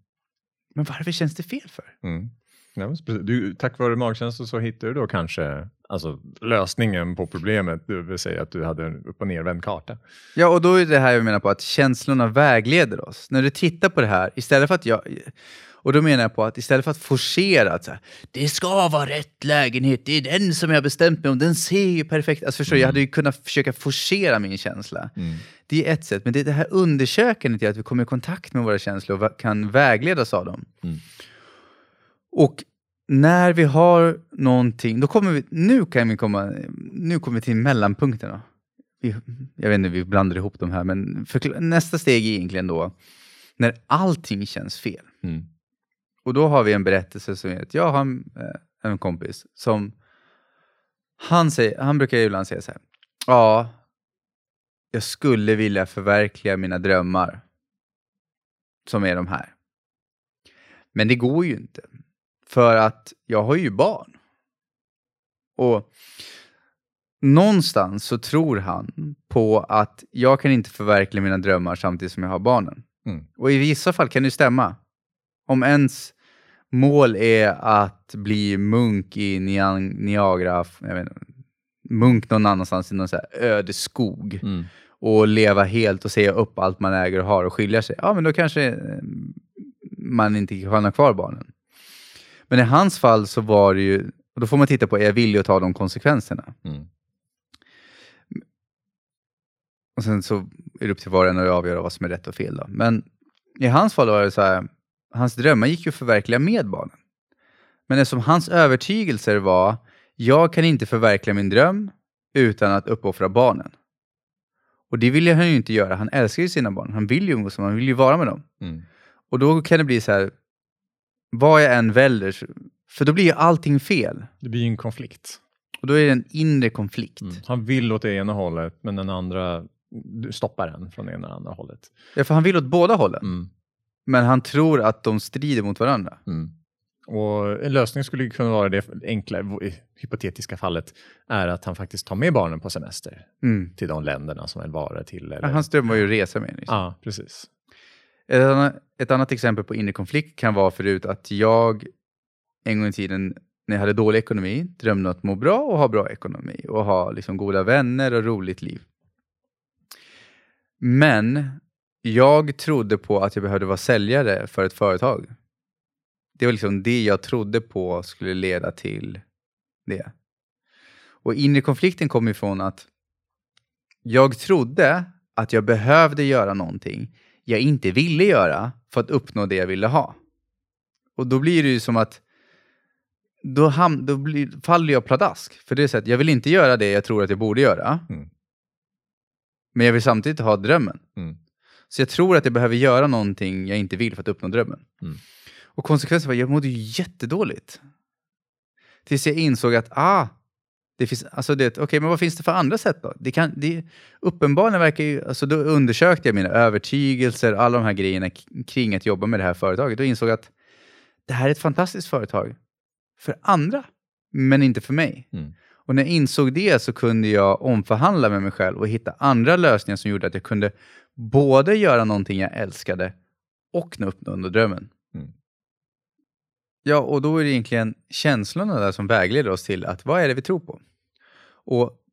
Speaker 2: Men varför känns det fel för?
Speaker 1: Mm. Ja, du, tack vare magkänsla så hittar du då kanske alltså, lösningen på problemet, det vill säga att du hade en upp och nervänd karta.
Speaker 2: Ja, och då är det här jag menar på att känslorna vägleder oss. När du tittar på det här, istället för att jag... Och då menar jag på att istället för att forcera att så här, det ska vara rätt lägenhet, det är den som jag har bestämt mig om, den ser ju perfekt Alltså förstår du, jag hade ju kunnat försöka forcera min känsla. Det är ett sätt, men det är det här undersökandet, är att vi kommer i kontakt med våra känslor och kan vägledas av dem.
Speaker 1: Mm.
Speaker 2: Och när vi har någonting, då kommer vi, nu kan vi komma, nu kommer vi till mellanpunkterna. Vi, jag vet inte, vi blandar ihop de här, men förkla- nästa steg är egentligen då när allting känns fel.
Speaker 1: Mm.
Speaker 2: Och då har vi en berättelse som är att jag har en, eh, en kompis som, han, säger, han brukar ibland säga så här, ja, jag skulle vilja förverkliga mina drömmar, som är de här. Men det går ju inte, för att jag har ju barn. Och någonstans så tror han på att jag kan inte förverkliga mina drömmar samtidigt som jag har barnen.
Speaker 1: Mm.
Speaker 2: Och i vissa fall kan det stämma. Om ens mål är att bli munk i Niagara, jag vet inte, munk någon annanstans i någon så öde skog
Speaker 1: Mm.
Speaker 2: och leva helt och säga upp allt man äger och har och skilja sig, ja men då kanske eh, man inte kan ha kvar barnen. Men i hans fall så var det ju, och då får man titta på, är jag villig att ta de konsekvenserna?
Speaker 1: Mm.
Speaker 2: Och sen så är det upp till var och en att avgöra vad som är rätt och fel. Då. Men i hans fall var det så här, hans drömmar gick ju att förverkliga med barnen. Men eftersom hans övertygelser var, jag kan inte förverkliga min dröm utan att uppoffra barnen. Och det ville han ju inte göra. Han älskar ju sina barn. Han vill ju umgås med dem, han vill ju vara med dem.
Speaker 1: Mm.
Speaker 2: Och då kan det bli så här, vad jag än väljer, för då blir ju allting fel.
Speaker 1: Det blir ju en konflikt.
Speaker 2: Och då är det en inre konflikt.
Speaker 1: Mm. Han vill åt det ena hållet, men den andra stoppar den från det ena eller andra hållet.
Speaker 2: Ja, för han vill åt båda hållen.
Speaker 1: Mm.
Speaker 2: Men han tror att de strider mot varandra.
Speaker 1: Mm. Och en lösning skulle kunna vara det enkla, hypotetiska fallet, är att han faktiskt tar med barnen på semester
Speaker 2: Mm.
Speaker 1: till de länderna som en vara till. Eller...
Speaker 2: Men Hans dröm var ju att resa med. Liksom.
Speaker 1: Ja, precis.
Speaker 2: Ett, annat, ett annat exempel på inre konflikt kan vara förut att jag en gång i tiden när jag hade dålig ekonomi drömde om att må bra och ha bra ekonomi och ha liksom goda vänner och roligt liv. Men jag trodde på att jag behövde vara säljare för ett företag. Det var liksom det jag trodde på skulle leda till det. Och inre konflikten kom ifrån att jag trodde att jag behövde göra någonting jag inte ville göra för att uppnå det jag ville ha. Och då blir det ju som att då, ham- då blir, faller jag pladask. För det är så att jag vill inte göra det jag tror att jag borde göra.
Speaker 1: Mm.
Speaker 2: Men jag vill samtidigt ha drömmen.
Speaker 1: Mm.
Speaker 2: Så jag tror att jag behöver göra någonting jag inte vill för att uppnå drömmen.
Speaker 1: Mm.
Speaker 2: Och konsekvensen var att jag mådde ju jättedåligt. Tills jag insåg att, ah, det finns, alltså det, okej, men vad finns det för andra sätt då? Det kan, det, uppenbarligen verkar ju, alltså då undersökte jag mina övertygelser, alla de här grejerna kring att jobba med det här företaget och insåg att det här är ett fantastiskt företag för andra, men inte för mig.
Speaker 1: Mm.
Speaker 2: Och när jag insåg det så kunde jag omförhandla med mig själv och hitta andra lösningar som gjorde att jag kunde både göra någonting jag älskade och nå uppnå drömmen. Ja, och då är det egentligen känslorna där som vägleder oss till att vad är det vi tror på? Och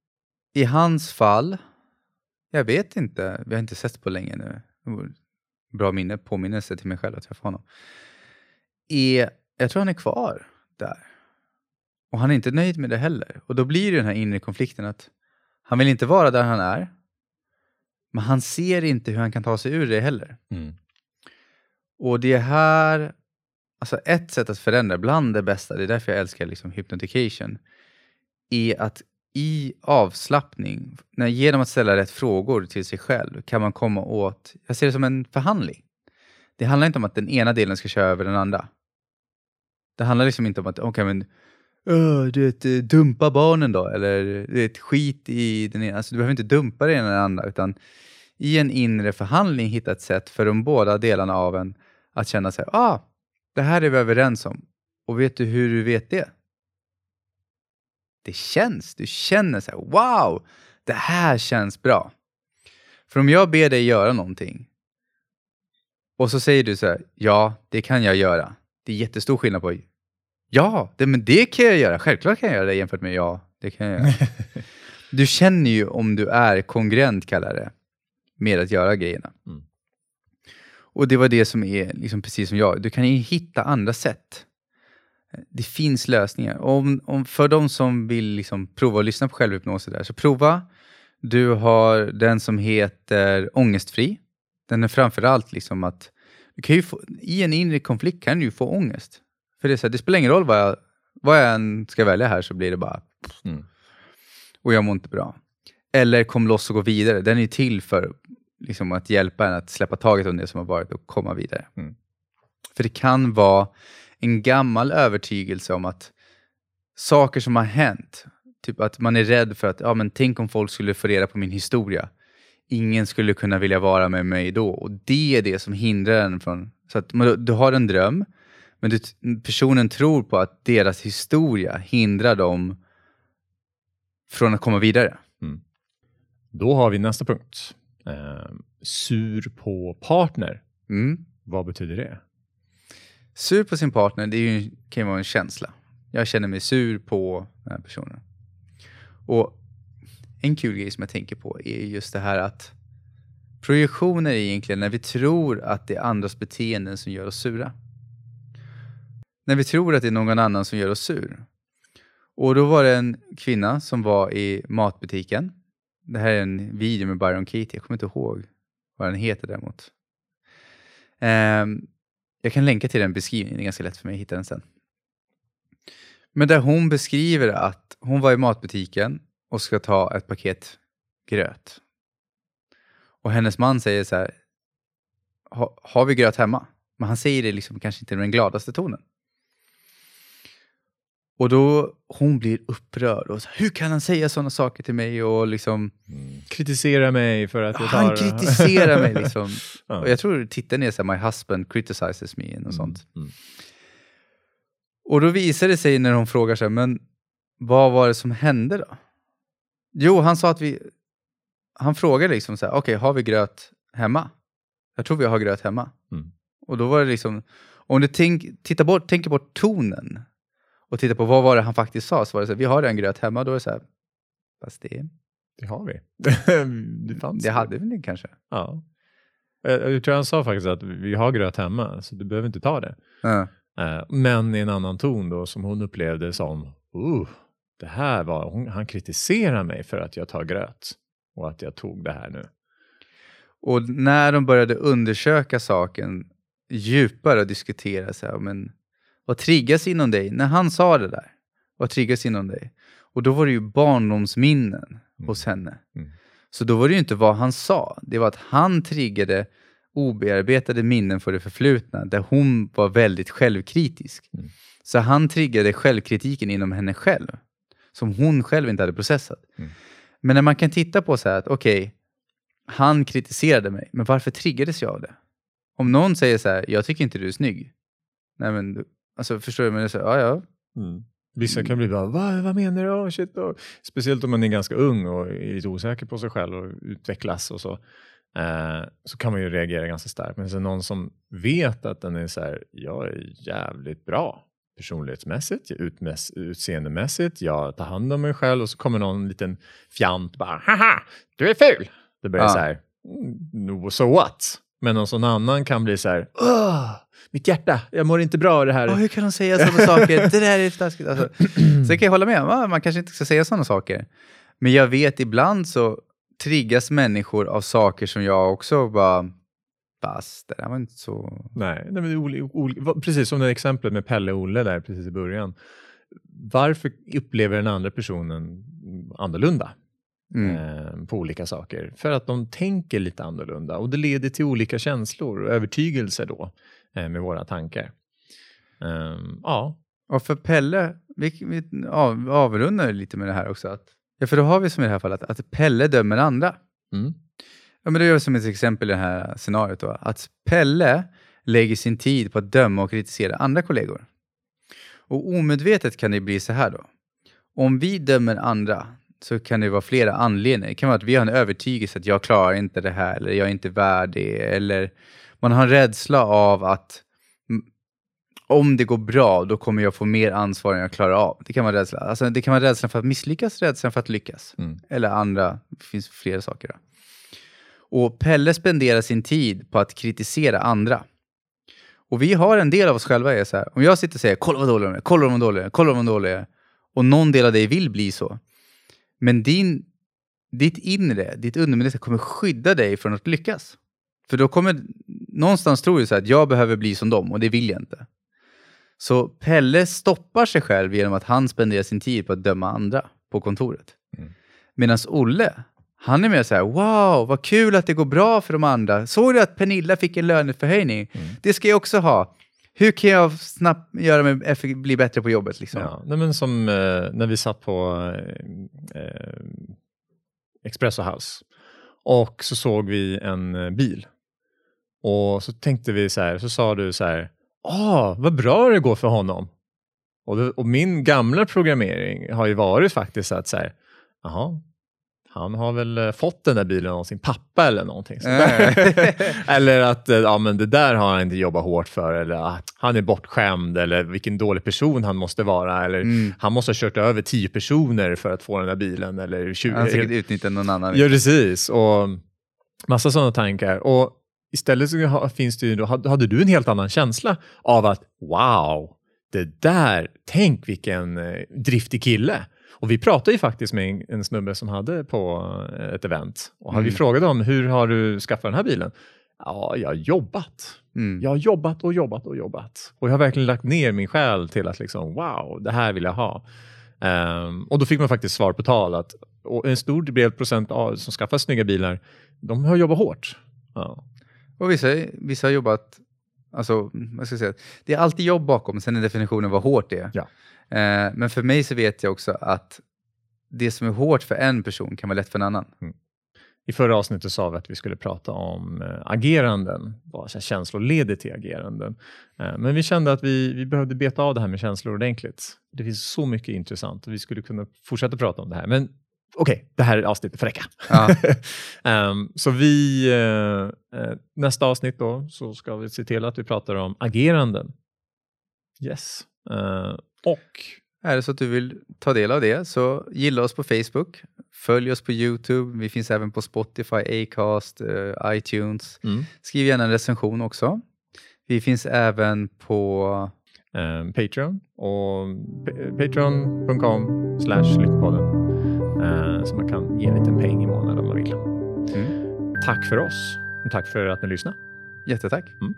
Speaker 2: i hans fall, jag vet inte, vi har inte sett på länge nu. Bra minne, påminnelse till mig själv att träffa honom. Är, jag tror han är kvar där. Och han är inte nöjd med det heller. Och då blir det den här inre konflikten att han vill inte vara där han är, men han ser inte hur han kan ta sig ur det heller.
Speaker 1: Mm.
Speaker 2: Och det här, alltså ett sätt att förändra, bland det bästa, det är därför jag älskar liksom hypnotication, är att i avslappning, när, genom att ställa rätt frågor till sig själv, kan man komma åt, jag ser det som en förhandling. Det handlar inte om att den ena delen ska köra över den andra. Det handlar liksom inte om att, okej men, uh, du vet, dumpa barnen då, eller du vet, skit i den ena, alltså du behöver inte dumpa den ena eller den andra, utan i en inre förhandling hitta ett sätt för de båda delarna av en att känna sig, ah, det här är vi överens om. Och vet du hur du vet det? Det känns, du känner så här, wow, det här känns bra. För om jag ber dig göra någonting och så säger du så här, ja, det kan jag göra. Det är jättestor skillnad på, ja, det, men det kan jag göra, självklart kan jag göra det jämfört med ja, det kan jag göra. <laughs> du känner ju om du är kongruent, kallar det, med att göra grejerna.
Speaker 1: Mm.
Speaker 2: Och det var det som är liksom precis som jag, du kan ju hitta andra sätt. Det finns lösningar. Om, om för de som vill liksom prova att lyssna på självhypnos där, så prova. Du har den som heter Ångestfri. Den är framförallt liksom att du kan ju få, i en inre konflikt kan du ju få ångest. För det, är så här, det spelar ingen roll vad jag, vad jag än ska välja här så blir det bara
Speaker 1: Mm.
Speaker 2: och jag mår inte bra. Eller kom loss och gå vidare. Den är till för liksom, att hjälpa en att släppa taget om det som har varit och komma vidare.
Speaker 1: Mm.
Speaker 2: För det kan vara en gammal övertygelse om att saker som har hänt, typ att man är rädd för att, ja men tänk om folk skulle få reda på min historia. Ingen skulle kunna vilja vara med mig då. Och det är det som hindrar en från... Så att man, du har en dröm, men du, personen tror på att deras historia hindrar dem från att komma vidare.
Speaker 1: Då har vi nästa punkt. Eh, sur på partner.
Speaker 2: Mm.
Speaker 1: Vad betyder det?
Speaker 2: Sur på sin partner, det är ju, kan ju vara en känsla. Jag känner mig sur på den här personen. Och en kul grej som jag tänker på är just det här att projektioner är egentligen när vi tror att det är andras beteenden som gör oss sura. När vi tror att det är någon annan som gör oss sur. Och då var det en kvinna som var i matbutiken. Det här är en video med Byron Katie, jag kommer inte ihåg vad den heter däremot. Um, jag kan länka till den beskrivningen, det är ganska lätt för mig att hitta den sen. Men där hon beskriver att hon var i matbutiken och ska ta ett paket gröt. Och hennes man säger så här, har vi gröt hemma? Men han säger det liksom kanske inte med den gladaste tonen. Och då hon blir upprörd och så, hur kan han säga sådana saker till mig och liksom
Speaker 1: Kritisera mig för att jag tar...
Speaker 2: han kritiserar mig liksom. <laughs>
Speaker 1: Ja.
Speaker 2: Och jag tror titeln är så här, My husband criticizes me och sånt.
Speaker 1: Mm.
Speaker 2: Och då visar det sig när hon frågar sig, men vad var det som hände då? Jo, han sa att vi... Han frågade liksom så här, okej, har vi gröt hemma? Jag tror vi har gröt hemma.
Speaker 1: Mm.
Speaker 2: Och då var det liksom, om du tänk, tittar bort, tänker bort tonen och tittar på vad var det han faktiskt sa, så var det så här, vi har en gröt hemma. Då är det så här, fast det,
Speaker 1: Det har vi. <laughs> det fanns
Speaker 2: det hade vi kanske.
Speaker 1: Ja. Jag, tror han sa faktiskt att vi har gröt hemma, så du behöver inte ta det. Eh, Men i en annan ton då, som hon upplevde som, uh, det här var, hon, han kritiserar mig för att jag tar gröt och att jag tog det här nu.
Speaker 2: Och när de började undersöka saken djupare och diskutera så här, men vad triggas inom dig? När han sa det där, vad triggas inom dig? Och då var det ju barndomsminnen hos henne.
Speaker 1: Mm.
Speaker 2: Så då var det ju inte vad han sa, det var att han triggade obearbetade minnen för det förflutna där hon var väldigt självkritisk.
Speaker 1: Mm.
Speaker 2: Så han triggade självkritiken inom henne själv, som hon själv inte hade processat.
Speaker 1: Mm.
Speaker 2: Men när man kan titta på så här att okej, han kritiserade mig, men varför triggades jag av det? Om någon säger så här, jag tycker inte du är snygg. Nej men, alltså förstår du? Men jag säger, ja ja.
Speaker 1: Mm. Vissa kan bli bara, Va, vad menar du? Oh, shit. Och, speciellt om man är ganska ung och är lite osäker på sig själv och utvecklas och så. Eh, så kan man ju reagera ganska starkt. Men sen någon som vet att den är så här, jag är jävligt bra personlighetsmässigt, utseendemässigt, jag tar hand om mig själv och så kommer någon liten fjant bara, haha, du är ful. Det börjar
Speaker 2: Ja.
Speaker 1: så här, "Mm, so what? Men någon sån annan kan bli så här, Åh, mitt hjärta, jag mår inte bra av det här.
Speaker 2: Åh, hur kan de säga sådana saker? Det där är taskigt. Alltså, <clears throat> så kan jag hålla med man kanske inte ska säga sådana saker. Men jag vet ibland så triggas människor av saker som jag också bara, fast det där var inte så...
Speaker 1: Nej, nej men precis som det exemplet med Pelle och Olle där precis i början. Varför upplever den andra personen annorlunda
Speaker 2: Mm.
Speaker 1: eh, på olika saker? För att de tänker lite annorlunda och det leder till olika känslor och övertygelser då eh, med våra tankar. Ehm, ja,
Speaker 2: Och för Pelle, vi, vi av, avrundar lite med det här också. Att, ja, för då har vi som i det här fallet att Pelle dömer andra.
Speaker 1: mm.
Speaker 2: Ja, men det gör vi som ett exempel i det här scenariot då. Att Pelle lägger sin tid på att döma och kritisera andra kollegor. Och omedvetet kan det bli så här då. Om vi dömer andra så kan det vara flera anledningar. Det kan vara att vi har en övertygelse att jag klarar inte det här eller jag är inte värd det. Eller man har en rädsla av att om det går bra, då kommer jag få mer ansvar än jag klarar av. Det kan vara rädsla. Alltså, det kan vara rädslan för att misslyckas, rädslan för att lyckas.
Speaker 1: Mm.
Speaker 2: Eller andra, det finns flera saker. Då. Och Pelle spenderar sin tid på att kritisera andra. Och vi har en del av oss själva är så här, om jag sitter och säger kolla vad dålig de är, kolla vad dålig de är, kolla vad dålig de är. Och någon del av dig vill bli så. Men din, ditt inre, ditt undermedvetna kommer skydda dig från att lyckas. För då kommer, någonstans tror du så här att jag behöver bli som dem och det vill jag inte. Så Pelle stoppar sig själv genom att han spenderar sin tid på att döma andra på kontoret.
Speaker 1: Mm.
Speaker 2: Medan Olle, han är mer så här, wow, vad kul att det går bra för de andra. Såg du att Pernilla fick en löneförhöjning?
Speaker 1: Mm.
Speaker 2: Det ska jag också ha. Hur kan jag snabbt göra mig, eh, bli bättre på jobbet? Liksom?
Speaker 1: Ja, nej, men som eh, när vi satt på eh, eh Espresso House och så såg vi en eh, bil. Och så tänkte vi så här, så sa du så här, åh, vad bra det går för honom. Och, det, och min gamla programmering har ju varit faktiskt att så här, jaha, han har väl eh, fått den där bilen av sin pappa eller någonting. <laughs> eller att eh, ja, men det där har han inte jobbat hårt för eller att han är bortskämd eller vilken dålig person han måste vara eller
Speaker 2: Mm.
Speaker 1: han måste ha kört över tio personer för att få den där bilen eller 20.
Speaker 2: Han har säkert utnyttjat någon annan.
Speaker 1: Ja, precis. Och massa sådana tankar. Och istället så finns det ju, då hade hade du en helt annan känsla av att wow, det där, tänk vilken eh, driftig kille. Och vi pratade ju faktiskt med en, en snubbe som hade på eh, ett event. Och hade vi
Speaker 2: Mm.
Speaker 1: frågade om hur har du skaffat den här bilen? Ja, jag har jobbat.
Speaker 2: Mm.
Speaker 1: Jag har jobbat och jobbat och jobbat. Och jag har verkligen lagt ner min själ till att liksom, wow, det här vill jag ha. Ehm, och då fick man faktiskt svar på tal att och en stor del procent av, som skaffar snygga bilar, de har jobbat hårt. Ja.
Speaker 2: Och vissa, vissa har jobbat Alltså, vad ska jag säga? Det är alltid jobb bakom, sen är definitionen vad hårt det är.
Speaker 1: Ja.
Speaker 2: Eh, men för mig så vet jag också att det som är hårt för en person kan vara lätt för en annan.
Speaker 1: I förra avsnittet sa vi att vi skulle prata om eh, ageranden, vad känslor leder till ageranden. Eh, men vi kände att vi, vi behövde beta av det här med känslor ordentligt. Det finns så mycket intressant och vi skulle kunna fortsätta prata om det här. Men okej, det här avsnittet får räcka.
Speaker 2: Ja. <laughs>
Speaker 1: Ehm, så vi, eh, nästa avsnitt då, så ska vi se till att vi pratar om ageranden. Yes. Eh, och
Speaker 2: Är det så att du vill ta del av det så gilla oss på Facebook, följ oss på YouTube, vi finns även på Spotify, Acast, eh, iTunes.
Speaker 1: mm,
Speaker 2: Skriv gärna en recension också. Vi finns även på
Speaker 1: eh, Patreon och patreon.com slash lyckopodden. Eh, så man kan ge en liten peng i månaden om man vill.
Speaker 2: mm,
Speaker 1: Tack för oss tack för att ni lyssnade.
Speaker 2: jättetack.
Speaker 1: Mm.